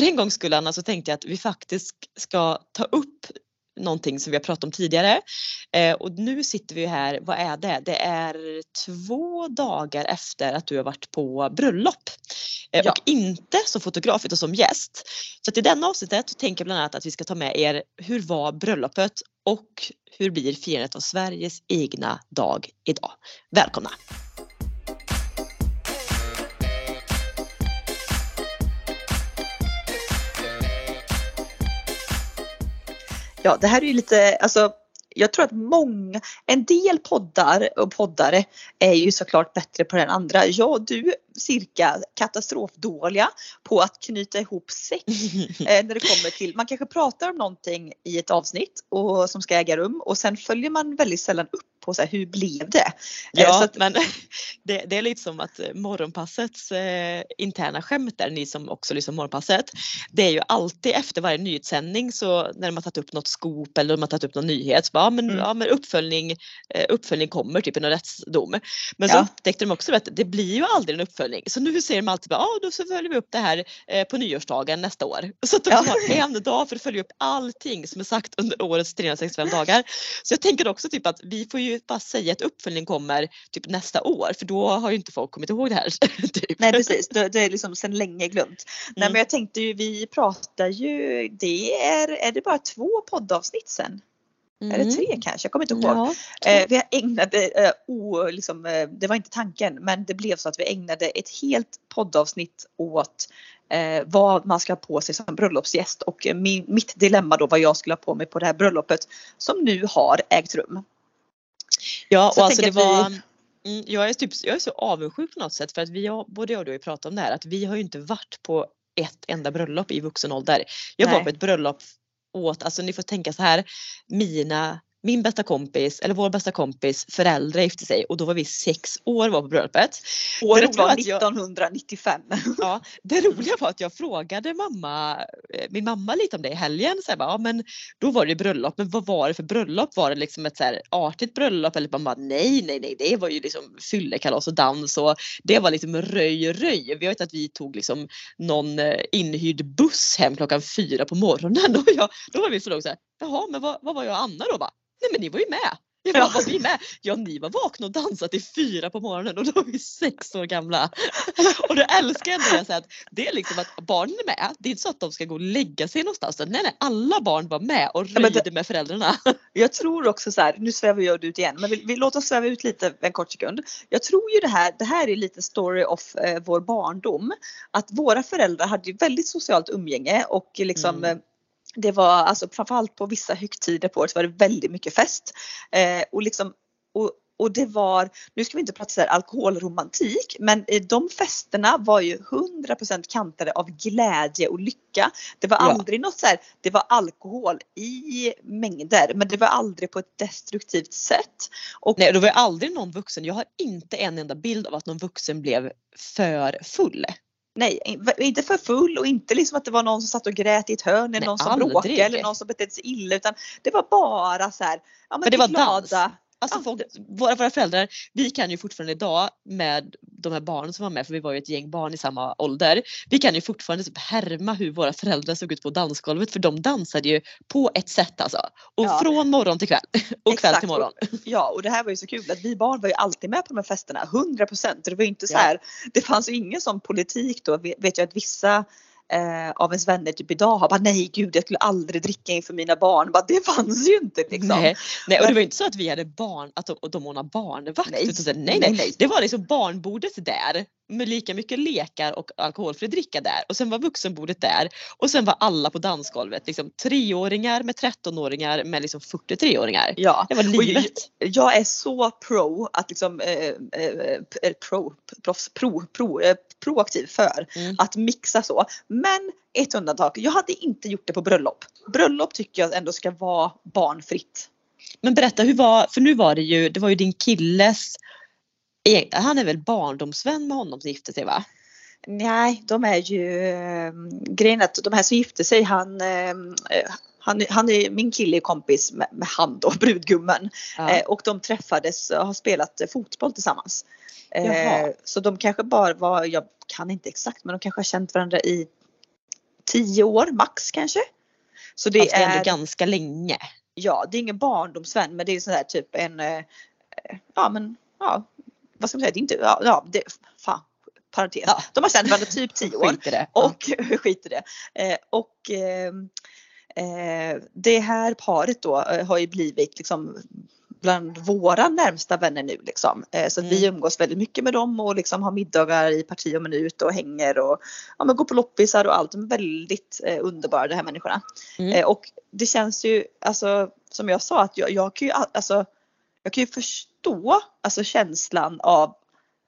för en gångs skull Anna så tänkte jag att vi faktiskt ska ta upp någonting som vi har pratat om tidigare. Eh, och nu sitter vi här, vad är det? Det är två dagar efter att du har varit på bröllop. Eh, ja. Och inte som fotograf utan som gäst. Så att i denna avsnittet tänker jag bland annat att vi ska ta med er hur var bröllopet och hur blir firandet av Sveriges egna dag idag? Välkomna! Ja, det här är ju lite, alltså jag tror att många, en del poddar och poddare är ju såklart bättre på den andra. Jag du cirka katastrofdåliga på att knyta ihop sex eh, när det kommer till, man kanske pratar om någonting i ett avsnitt och som ska äga rum och sen följer man väldigt sällan upp på så här, hur blev det? Eh, ja, att, men det, det, är lite som att morgonpassets eh, interna skämt där, ni som också lyssnar på morgonpasset. Det är ju alltid efter varje nyhetssändning så när man tagit upp något skop eller man tagit upp någon nyhet så bara, ja, men, mm. ja, men uppföljning, eh, uppföljning kommer typ någon rättsdom. Men så ja. upptäckte de också att det blir ju aldrig en uppföljning. Så nu säger de alltid ah, då så följer vi upp det här eh, på nyårsdagen nästa år. Så att de ja. har en dag för att följa upp allting som är sagt under årets 365 dagar. Så jag tänker också typ att vi får ju bara säga att uppföljning kommer typ nästa år för då har ju inte folk kommit ihåg det här. typ. Nej precis, det, är liksom sedan länge glömt. Mm. Nej men jag tänkte ju vi pratar ju, det är, är det bara två poddavsnitt sen? Mm. Eller tre kanske, jag kommer inte ihåg. Ja, eh, vi ägnade, eh, oh, liksom, eh, det var inte tanken, men det blev så att vi ägnade ett helt poddavsnitt åt eh, vad man ska ha på sig som bröllopsgäst och min, mitt dilemma då vad jag skulle ha på mig på det här bröllopet som nu har ägt rum. Ja, och alltså det var vi... mm, jag, är typ, jag är så avundsjuk på något sätt för att vi har, både jag och du har pratat om det här att vi har ju inte varit på ett enda bröllop i vuxen ålder. Jag Nej. var på ett bröllop åt, alltså ni får tänka så här, mina min bästa kompis, eller vår bästa kompis föräldrar gifte sig och då var vi sex år var på bröllopet. Året var 1995. Jag, ja, det roliga var att jag frågade mamma, eh, min mamma lite om det i helgen. Så här, bara, ja, men då var det bröllop, men vad var det för bröllop? Var det liksom ett så här artigt bröllop? Eller man bara, nej, nej, nej, det var ju liksom fyllekalas och dans och det var liksom röj, röj. Vi vet att vi tog liksom någon eh, inhyrd buss hem klockan fyra på morgonen och jag, då var vi så här, jaha, men vad, vad var jag och Anna då? Bara, Nej men ni var ju med. Jag bara, var vi med? Ja ni var vakna och dansade till fyra på morgonen och då var vi sex år gamla. Och då älskar jag det, så att det är liksom att barnen är med. Det är inte så att de ska gå och lägga sig någonstans. Nej nej, alla barn var med och röjde ja, med föräldrarna. Jag tror också så här, nu svävar jag ut igen, men vi, vi låt oss sväva ut lite en kort sekund. Jag tror ju det här, det här är lite story of eh, vår barndom. Att våra föräldrar hade väldigt socialt umgänge och liksom mm eh, det var alltså framförallt på vissa högtider på året var det väldigt mycket fest. Eh, och, liksom, och, och det var, nu ska vi inte prata så alkoholromantik, men de festerna var ju 100% kantade av glädje och lycka. Det var aldrig ja. något så här, det var alkohol i mängder men det var aldrig på ett destruktivt sätt. Och, Nej, det var aldrig någon vuxen, jag har inte en enda bild av att någon vuxen blev för full. Nej, inte för full och inte liksom att det var någon som satt och grät i ett hörn eller Nej, någon som bråkade eller någon som betedde sig illa utan det var bara så här, ja men, men det var glada. Dans. Alltså folk, våra, våra föräldrar, vi kan ju fortfarande idag med de här barnen som var med, för vi var ju ett gäng barn i samma ålder. Vi kan ju fortfarande typ härma hur våra föräldrar såg ut på dansgolvet för de dansade ju på ett sätt alltså. Och ja. från morgon till kväll och Exakt. kväll till morgon. Ja och det här var ju så kul att vi barn var ju alltid med på de här festerna, 100 procent. Det var ju inte så här, ja. det fanns ju ingen sån politik då. Vet jag att vissa eh, av ens vänner typ idag har bara nej gud jag skulle aldrig dricka inför mina barn. Bara, det fanns ju inte liksom. Nej, nej och det var inte så att vi hade barn, att de, de ordnade barnvakt. Nej. Utan, nej, nej, nej, det var liksom barnbordet där med lika mycket lekar och alkoholfri dricka där och sen var vuxenbordet där och sen var alla på dansgolvet liksom treåringar med 13-åringar med liksom 43-åringar. Ja, det var livet. Jag, jag, är så pro att liksom eh, eh, pro, proffs, pro, pro, eh, proaktiv för mm. att mixa så. Men ett undantag, jag hade inte gjort det på bröllop. Bröllop tycker jag ändå ska vara barnfritt. Men berätta hur var, för nu var det ju, det var ju din killes han är väl barndomsvän med honom som gifte sig va? Nej, de är ju äh, grejen att de här som gifte sig han äh, han, han är min kille kompis med, med han då, brudgummen. Ja. Eh, och de träffades och har spelat fotboll tillsammans. Eh, så de kanske bara var, jag kan inte exakt, men de kanske har känt varandra i tio år max kanske. Så det är ändå ganska länge. Ja, det är ingen barndomsvän men det är sådär typ en, eh, ja men ja, vad ska man säga, det är inte, ja, ja det, fan, parentes. Ja. De har känt varandra typ 10 år. Skit i det. Och skit i det. Eh, och eh, eh, det här paret då eh, har ju blivit liksom bland våra närmsta vänner nu liksom. Eh, så mm. vi umgås väldigt mycket med dem och liksom har middagar i parti och minut och hänger och ja, men går på loppisar och allt. De är väldigt eh, underbara de här människorna. Mm. Eh, och det känns ju alltså som jag sa att jag, jag kan ju alltså jag kan ju förstå alltså känslan av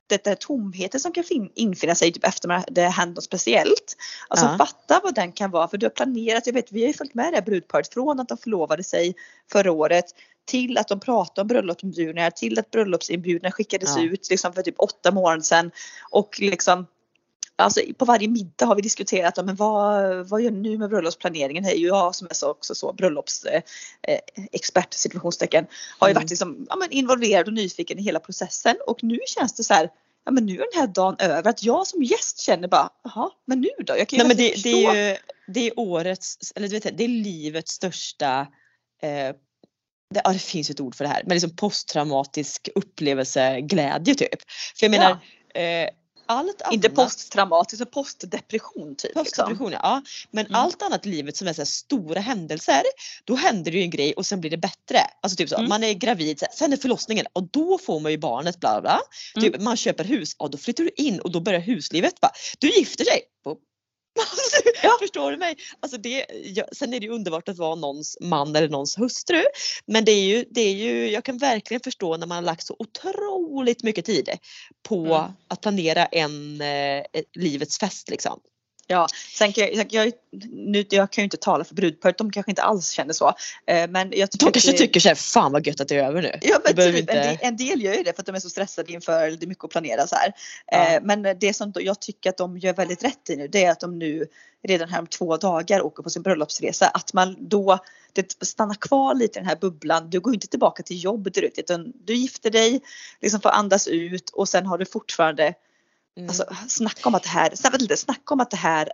det där tomheten som kan infinna sig typ efter det händer något speciellt. Alltså ja. fatta vad den kan vara för du har planerat, jag vet vi har ju följt med det här brudparet från att de förlovade sig förra året till att de pratade om bröllopsinbjudningar till att bröllopsinbjudningar skickades ja. ut liksom för typ åtta månader sedan och liksom Alltså på varje middag har vi diskuterat men vad, vad gör ni nu med bröllopsplaneringen? Ju jag som är så, också så bröllopsexpert eh, situationstecken. Har ju mm. varit liksom, ja, men involverad och nyfiken i hela processen och nu känns det så här ja men nu är den här dagen över. Att jag som gäst känner bara, jaha men nu då? Jag kan ju Nej, men det, det, är ju, det är årets, eller du vet, det är livets största eh, det, ja, det finns ett ord för det här, men liksom posttraumatisk upplevelseglädje typ. För jag menar ja. eh, allt annat. Inte posttraumatisk, utan postdepression typ. Liksom. Postdepression liksom. ja. Men mm. allt annat i livet som är så stora händelser, då händer det ju en grej och sen blir det bättre. Alltså typ så, mm. man är gravid, så, sen är förlossningen och då får man ju barnet bla bla. Mm. Typ, man köper hus, och då flyttar du in och då börjar huslivet. Bara, du gifter dig, ja. Förstår du mig? Alltså det, ja, sen är det ju underbart att vara någons man eller någons hustru. Men det är ju, det är ju, jag kan verkligen förstå när man har lagt så otroligt mycket tid på mm. att planera en eh, livets fest liksom. Ja, sen kan jag, jag, nu, jag kan ju inte tala för brudparet, de kanske inte alls känner så. Eh, men jag de kanske det, tycker såhär, fan vad gött att det är över nu. Ja men typ, inte... en, del, en, del, gör ju det för att de är så stressade inför, det är mycket att planera så här. Ja. Eh, men det som jag tycker att de gör väldigt rätt i nu det är att de nu redan här om två dagar åker på sin bröllopsresa. Att man då det stannar kvar lite i den här bubblan. Du går inte tillbaka till jobbet direkt utan du gifter dig, liksom får andas ut och sen har du fortfarande Mm. Alltså snacka om att det här, snacka om att det här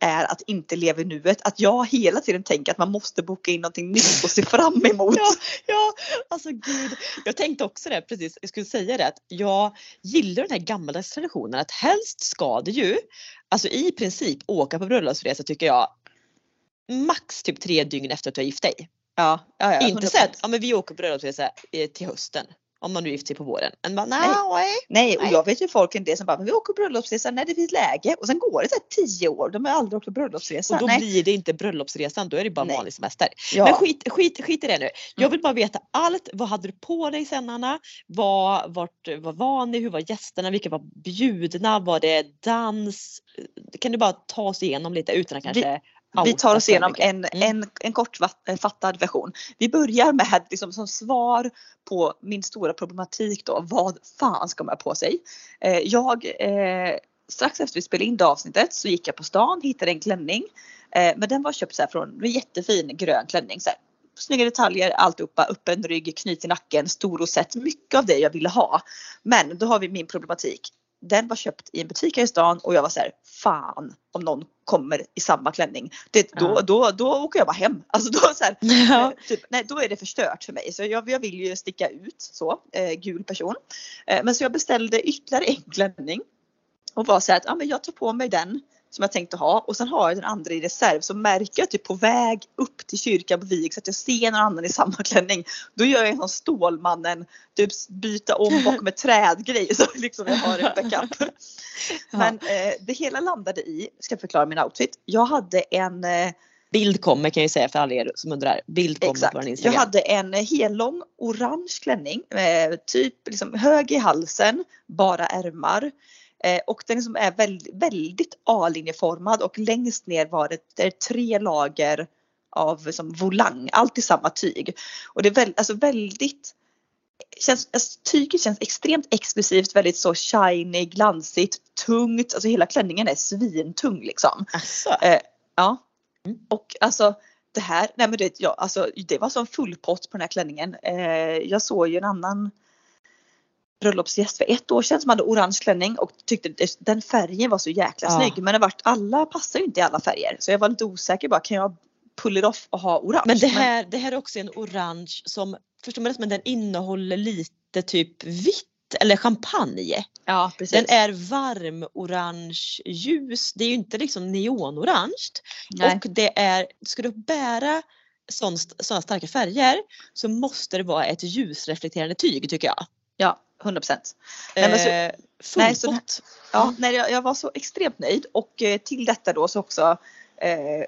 är att inte leva i nuet. Att jag hela tiden tänker att man måste boka in någonting nytt och se fram emot. ja, ja, alltså gud. Jag tänkte också det precis, jag skulle säga det att jag gillar den här gammaldags traditionen att helst ska det ju, alltså i princip åka på bröllopsresa tycker jag max typ tre dygn efter att du har gift dig. Ja, ja, ja, inte så att ja, men vi åker på bröllopsresa eh, till hösten. Om man nu gifter sig på våren. Men bara, nej, nej. nej, och jag vet ju folk en del som bara, men vi åker bröllopsresa när det finns läge. Och sen går det så här tio år, de har aldrig åkt på bröllopsresa. Och då nej. blir det inte bröllopsresan, då är det bara nej. vanlig semester. Ja. Men skit, skit, skit i det nu. Jag mm. vill bara veta allt. Vad hade du på dig sen Anna? Vad, vart, vad var ni? Hur var gästerna? Vilka var bjudna? Var det dans? Kan du bara ta oss igenom lite utan att kanske vi tar oss igenom en, mm. en, en kortfattad version. Vi börjar med liksom, som svar på min stora problematik då. Vad fan ska man ha på sig? Eh, jag, eh, strax efter vi spelade in det avsnittet så gick jag på stan, hittade en klänning. Eh, men den var köpt så här från en jättefin grön klänning. Så här, snygga detaljer, alltihopa, öppen rygg, knyt i nacken, stor rosett. Mycket av det jag ville ha. Men då har vi min problematik den var köpt i en butik här i stan och jag var så här, fan om någon kommer i samma klänning. Det, då, ja. då, då åker jag bara hem. Alltså då, så här, ja. typ, nej, då är det förstört för mig. Så jag, jag vill ju sticka ut så, eh, gul person. Eh, men så jag beställde ytterligare en klänning och var så här att ja, men jag tar på mig den som jag tänkte ha och sen har jag den andra i reserv så märker jag typ på väg upp till kyrkan på Vig så att jag ser någon annan i samma klänning. Då gör jag en sån Stålmannen, typ byta om bakom ett trädgrej så liksom jag har en backup. Men eh, det hela landade i, ska jag förklara min outfit. Jag hade en eh, Bild kommer kan jag säga för alla er som undrar. Bild kommer Exakt. på vår Instagram. Jag hade en hellång orange klänning, eh, typ liksom hög i halsen, bara ärmar. Eh, och den liksom är väldigt, väldigt A-linjeformad och längst ner var det, det är tre lager av liksom volang, allt i samma tyg. Och det är väl, alltså väldigt Känns, alltså, tyget känns extremt exklusivt, väldigt så shiny, glansigt, tungt. Alltså hela klänningen är svintung liksom. Alltså. Eh, ja. Mm. Och alltså det här, nej men det, ja, alltså, det var som full pott på den här klänningen. Eh, jag såg ju en annan bröllopsgäst för ett år sedan som hade orange klänning och tyckte den färgen var så jäkla Ja. snygg. Men det vart, alla passar ju inte i alla färger. Så jag var lite osäker bara, kan jag pull it off och ha orange? Men det här, det här är också en orange som, förstår man rätt, men den innehåller lite typ vitt eller champagne. ja, precis. Den är varm orange ljus. Det är ju inte liksom neonorange. Och det är, ska du bära sådana starka färger så måste det vara ett ljusreflekterande tyg tycker jag. Ja, 100 procent. Eh, nej, så. Ja, nej, jag, jag var så extremt nöjd och eh, till detta då så också eh,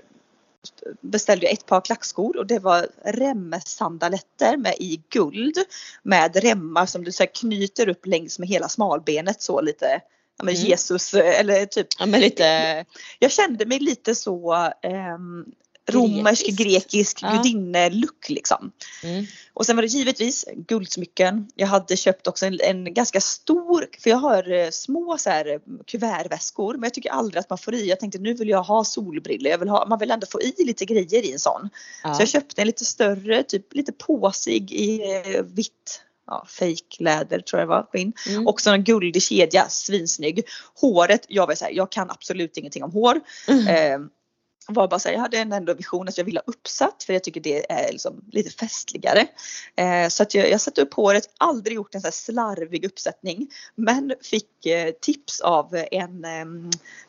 beställde jag ett par klackskor och det var remsandaletter med i guld med remmar som du så här, knyter upp längs med hela smalbenet så lite ja, men Mm. Jesus eh, eller typ Ja, men lite, jag kände mig lite så ehm, romersk, Grekiskt. grekisk Ja. gudinne-look liksom. mm. Och sen var det givetvis guldsmycken. Jag hade köpt också en, en ganska stor, för jag har eh, små så här eh, kuvertväskor men jag tycker aldrig att man får i. Jag tänkte nu vill jag ha solbrillor, jag vill ha, man vill ändå få i lite grejer i en sån. ja. Så jag köpte en lite större, typ lite påsig i eh, vitt ja, fake läder tror jag det var, skinn. Mm. Också en guldig kedja, svinsnygg. Håret, jag var så här, jag kan absolut ingenting om hår. Mm. Eh, var bara så här, jag hade en ändå vision att jag ville ha uppsatt för jag tycker det är liksom lite festligare. Eh, så att jag, jag satte upp håret, aldrig gjort en så här slarvig uppsättning. Men fick eh, tips av en eh,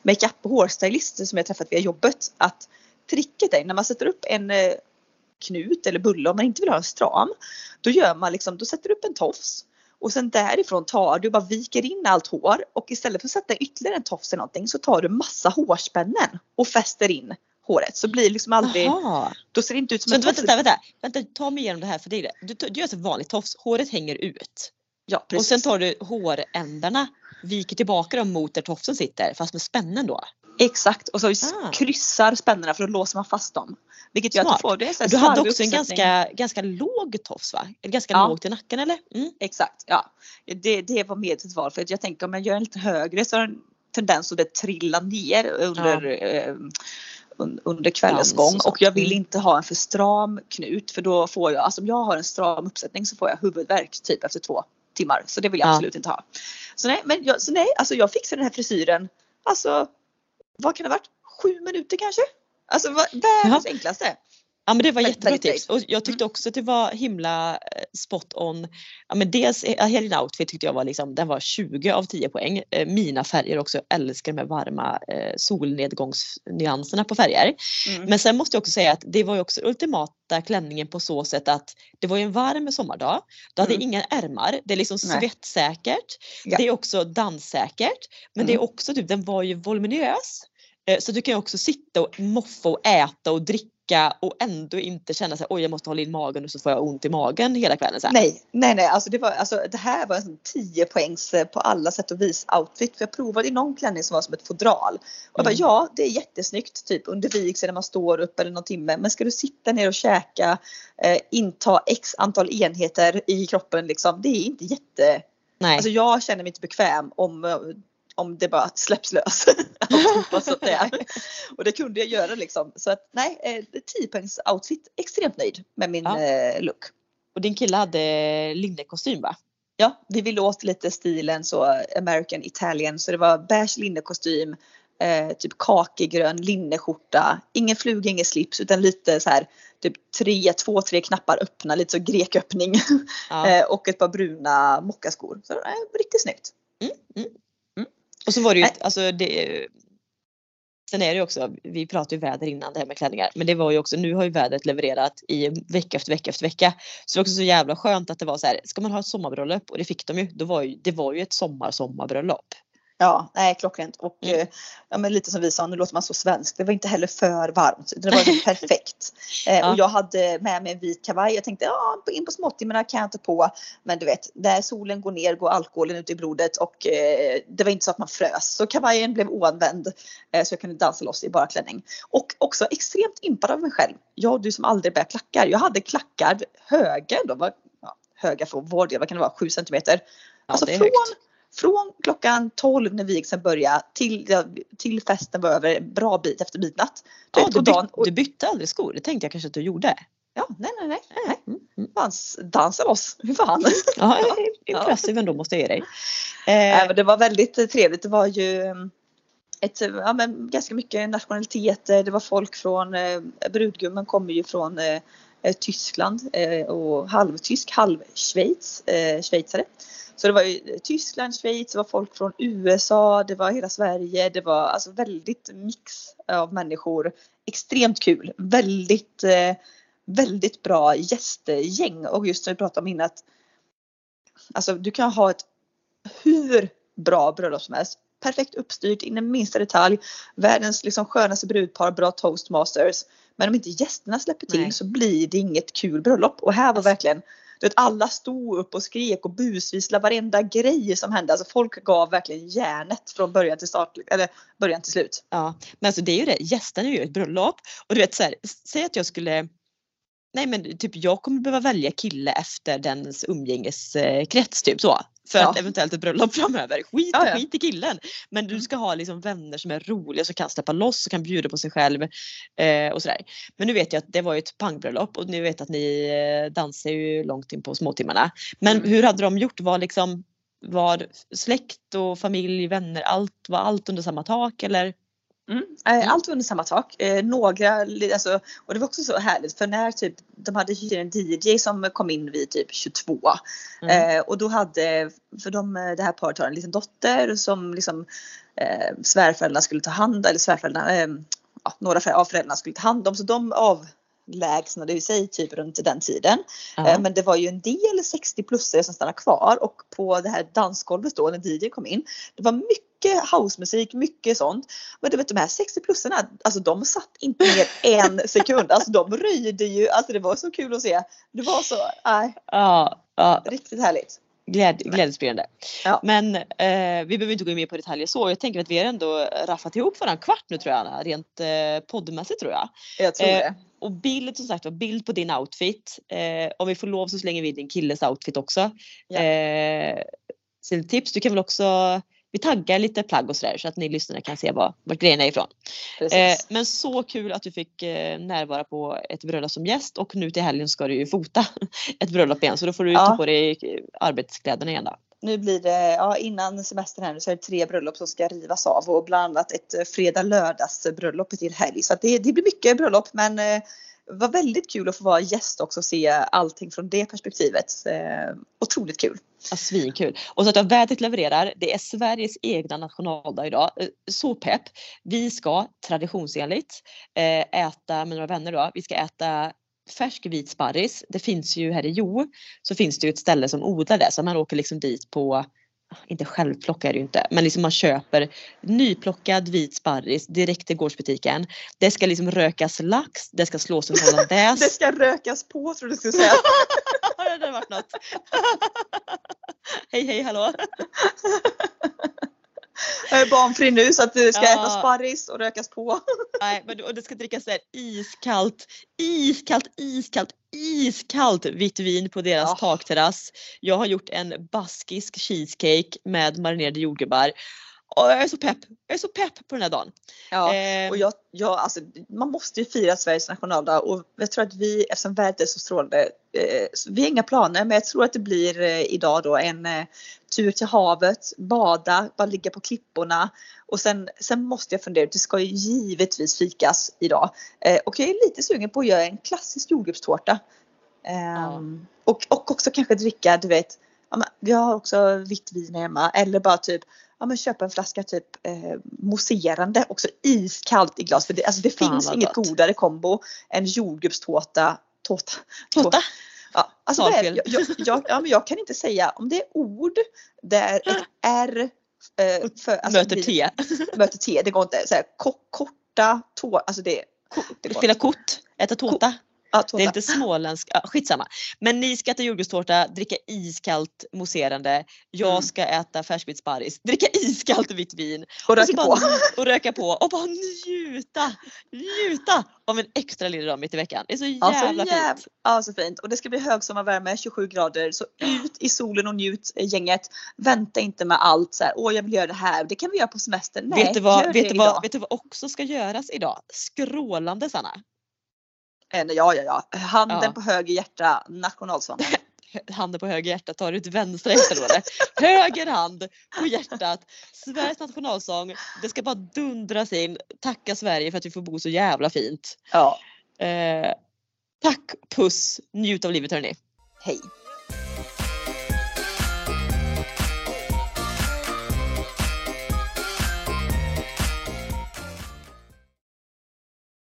makeup och hårstylist som jag träffat via jobbet att tricket är när man sätter upp en eh, knut eller bulle om man inte vill ha en stram. Då gör man liksom, då sätter du upp en tofs och sen därifrån tar du bara viker in allt hår och istället för att sätta ytterligare en tofs eller någonting så tar du massa hårspännen och fäster in håret så blir det liksom aldrig, Jaha. då ser det inte ut som Så en vänta, tofs. vänta, vänta, vänta, ta mig igenom det här för det. Du, du gör så vanligt tofs, håret hänger ut. Ja, Och precis. sen tar du hårändarna, viker tillbaka dem mot där tofsen sitter fast med spännen då. Exakt och så Ah. kryssar spännerna för då låser man fast dem. Vilket gör att Smart. du får det. så Du hade också en ganska, ganska låg tofs va? Ganska Ja. lågt i nacken eller? Mm. Exakt, ja. Det, det var medvetet val för att jag tänker om jag gör den lite högre så har den tendens att det trilla ner under, eh, un- under kvällens gång och jag vill Mm. inte ha en för stram knut för då får jag, alltså om jag har en stram uppsättning så får jag huvudvärk typ efter två timmar så det vill jag Ja. absolut inte ha. Så nej, men jag, så nej, alltså jag fixade den här frisyren, alltså vad kan det ha varit? Sju minuter kanske? Alltså världens enklaste. Ja men det var jättebra tips och jag tyckte också att det var himla eh, spot on. Ja men dels eh, din outfit tyckte jag var liksom, den var 20 av 10 poäng. Eh, Mina färger också, jag älskar de här varma solnedgångsnyanserna på färger. Mm. Men sen måste jag också säga att det var ju också ultimata klänningen på så sätt att det var ju en varm sommardag. Du hade Mm. inga ärmar, det är liksom Nej. svettsäkert. Ja. Det är också danssäkert. Men det är Mm. också typ, den var ju voluminös. Eh, Så du kan ju också sitta och moffa och äta och dricka och ändå inte känna sig oj jag måste hålla in magen och så får jag ont i magen hela kvällen. Så här. Nej, nej, nej, alltså det var alltså det här var en sån 10 poängs eh, på alla sätt och vis outfit. För jag provade i någon klänning som var som ett fodral. Och jag bara, Mm. ja, det är jättesnyggt typ under vigseln när man står upp eller någon timme. Men ska du sitta ner och käka, eh, inta x antal enheter i kroppen liksom. Det är inte jätte, Nej. alltså jag känner mig inte bekväm om eh, om det bara släpps lös. Så och det kunde jag göra liksom. Så att nej, eh, 10 poängs outfit. Extremt nöjd med min Ja. eh, look. Och din kille hade linnekostym va? Ja, vi ville åt lite stilen så American Italian så det var beige linnekostym, eh, typ kakigrön linneskjorta, ingen fluga, ingen slips utan lite så här typ tre, två, tre knappar öppna, lite så greköppning Ja. eh, och ett par bruna mockaskor. Så eh, riktigt snyggt. Och så var det ju, alltså det, Sen är det ju också, vi pratade ju väder innan det här med klänningar, men det var ju också, nu har ju vädret levererat i vecka efter vecka efter vecka. Så det var också så jävla skönt att det var så här, ska man ha ett sommarbröllop och det fick de ju, då var ju, det var ju ett sommar sommarbröllop. Ja, nej klockrent. Och Mm. eh, ja, men lite som vi sa, nu låter man så svensk. Det var inte heller för varmt. Det var perfekt. Eh, Ja. Och jag hade med mig en vit kavaj. Jag tänkte ja, in på småtimmarna kan jag ta på. Men du vet, när solen går ner går alkoholen ut i blodet och eh, det var inte så att man frös. Så kavajen blev oanvänd eh, så jag kunde dansa loss i bara klänning. Och också extremt impad av mig själv. Jag du som aldrig bär klackar. Jag hade klackar höga då. Var, ja, höga för vår del, vad kan det vara, 7 centimeter. Ja, Alltså från, högt. Från klockan 12 när vigseln började till, till festen var över en bra bit efter midnatt. Du Ja, du, dagen, byt, och, du bytte aldrig skor, det tänkte jag kanske att du gjorde. Ja, nej, nej, nej. nej. Mm. Mm. Dans, loss, hur fan. Ja, Ja. impressive ändå måste jag ge dig. Eh, det var väldigt trevligt. Det var ju mm, ett, ja, men ganska mycket nationaliteter. Det var folk från, eh, brudgummen kommer ju från eh, Eh, Tyskland eh, och halvtysk, halvschweiz, eh, schweizare. Så det var ju Tyskland, Schweiz, det var folk från USA, det var hela Sverige. Det var alltså väldigt mix av människor. Extremt kul. Väldigt, eh, väldigt bra gästgäng och just som vi pratade om innan att alltså du kan ha ett hur bra bröllop som helst. Perfekt uppstyrt in i minsta detalj. Världens liksom skönaste brudpar, bra toastmasters. Men om inte gästerna släpper till Nej. så blir det inget kul bröllop. Och här var Alltså. verkligen du vet, alla stod upp och skrek och busvisslade varenda grej som hände. Alltså folk gav verkligen järnet från början till start, eller början till slut. Ja, men alltså det är ju det, gästerna är ju ett bröllop och du vet så här, säg att jag skulle Nej men typ jag kommer behöva välja kille efter dens umgängeskrets typ så. För Ja. att eventuellt ett bröllop framöver. Skit, Ja, ja. skit i killen. Men du ska ha liksom vänner som är roliga som kan släppa loss och kan bjuda på sig själv. Eh, och sådär. Men nu vet jag att det var ju ett pangbröllop och nu vet att ni eh, dansar ju långt in på småtimmarna. Men Mm. hur hade de gjort? Var liksom var släkt och familj, vänner, allt, var allt under samma tak eller? Mm. Eh, Allt var under samma tak. Eh, några, alltså, och det var också så härligt för när typ de hade hyrt en DJ som kom in vid typ 22. Mm. Eh, och då hade, för de, det här paret har en liten dotter som liksom eh, svärföräldrarna skulle ta hand eller svärföräldrarna, eh, ja, några av föräldrarna skulle ta hand om så de avlägsnade sig typ runt den tiden. Ja. Eh, Men det var ju en del 60-plussare som stannade kvar och på det här dansgolvet då när DJ kom in. Det var mycket housemusik, mycket sånt. Men du vet de här 60-plussarna, alltså de satt inte ner en sekund. Alltså de röjde ju, alltså det var så kul att se. Det var så, nej, ja, ja, riktigt härligt. Gläd, glädjespridande. Ja. Men eh, vi behöver inte gå in mer på detaljer så. Jag tänker att vi har ändå raffat ihop våran kvart nu tror jag Anna, rent eh, poddmässigt tror jag. Jag tror Eh, det. Och bild som sagt var bild på din outfit. Eh, om vi får lov så slänger vi din killes outfit också. Ja. Eh, sen tips, du kan väl också vi taggar lite plagg och sådär så att ni lyssnare kan se var, vart grejerna är ifrån. Eh, men så kul att du fick eh, närvara på ett bröllop som gäst och nu till helgen ska du ju fota ett bröllop igen så då får du Ja. ta på dig eh, arbetskläderna igen då. Nu blir det, ja innan semestern här nu så är det tre bröllop som ska rivas av och bland annat ett eh, fredag lördags bröllop till helg. Så det, det blir mycket bröllop men eh, var väldigt kul att få vara gäst också och se allting från det perspektivet. Eh, otroligt kul. Ja, svinkul. Och så att vädret levererar. Det är Sveriges egna nationaldag idag. Eh, så pepp. Vi ska traditionsenligt eh, äta med några vänner då. Vi ska äta färsk vit sparris. Det finns ju här i Jo så finns det ju ett ställe som odlar det så man åker liksom dit på inte självplocka är det ju inte, men liksom man köper nyplockad vit sparris direkt till gårdsbutiken. Det ska liksom rökas lax, det ska slås en hollandaise. Det ska rökas på tror du skulle säga. det hade varit något. hej hej hallå. Jag är barnfri nu så att det ska Ja. ätas sparris och rökas på. Nej, men och det ska drickas här iskallt, iskallt, iskallt, iskallt vitt vin på deras Ja. takterrass. Jag har gjort en baskisk cheesecake med marinerade jordgubbar. Och jag är så pepp, jag är så pepp på den här dagen. Ja. Eh, Och jag, jag, alltså, man måste ju fira Sveriges nationaldag och jag tror att vi, eftersom vädret är så strålande, eh, så vi har inga planer men jag tror att det blir eh, idag då en eh, tur till havet, bada, bara ligga på klipporna och sen, sen måste jag fundera, det ska ju givetvis fikas idag. Eh, och jag är lite sugen på att göra en klassisk jordgubbstårta. Ehm, och, och också kanske dricka, du vet, ja, men vi har också vitt vin hemma eller bara typ ja, men köpa en flaska typ eh, mousserande, också iskallt i glas. För det, alltså det Fan, finns inget gott. godare kombo än jordgubbstårta. Tårta. Tårta. Ja, alltså vad är, jag, jag, jag, ja, men jag kan inte säga om det är ord där ett R eh, för, alltså, möter te. möter T. Det går inte. Så här, ko- korta tår, alltså det, det Spela kort, äta tårta. Ja, Det är lite småländsk, ja, skitsamma. Men ni ska äta jordgubbstårta, dricka iskallt mousserande. Jag Mm. ska äta färskvit sparris, dricka iskallt vitt vin. Och Och, röka bara, på. och röka på och bara njuta, njuta av en extra ledig dag mitt i veckan. Det är så Ja, så jävla jäv- fint. Ja, så fint. Och det ska bli högsommarvärme, 27 grader. Så ut i solen och njut eh, gänget. Vänta inte med allt så här. Åh, jag vill göra det här. Det kan vi göra på semestern. Nej, vet, du vad, vet, du vad, idag. vet du vad också ska göras idag? Skrålande Sanna. Eh, Ja, ja, ja. Handen Ja. på höger hjärta, nationalsången. Handen på höger hjärta, tar du ut vänstra hjärtat då? Höger hand på hjärtat. Sveriges nationalsång. Det ska bara dundras in. Tacka Sverige för att vi får bo så jävla fint. Ja, Eh, tack, puss, njut av livet hörni. hej.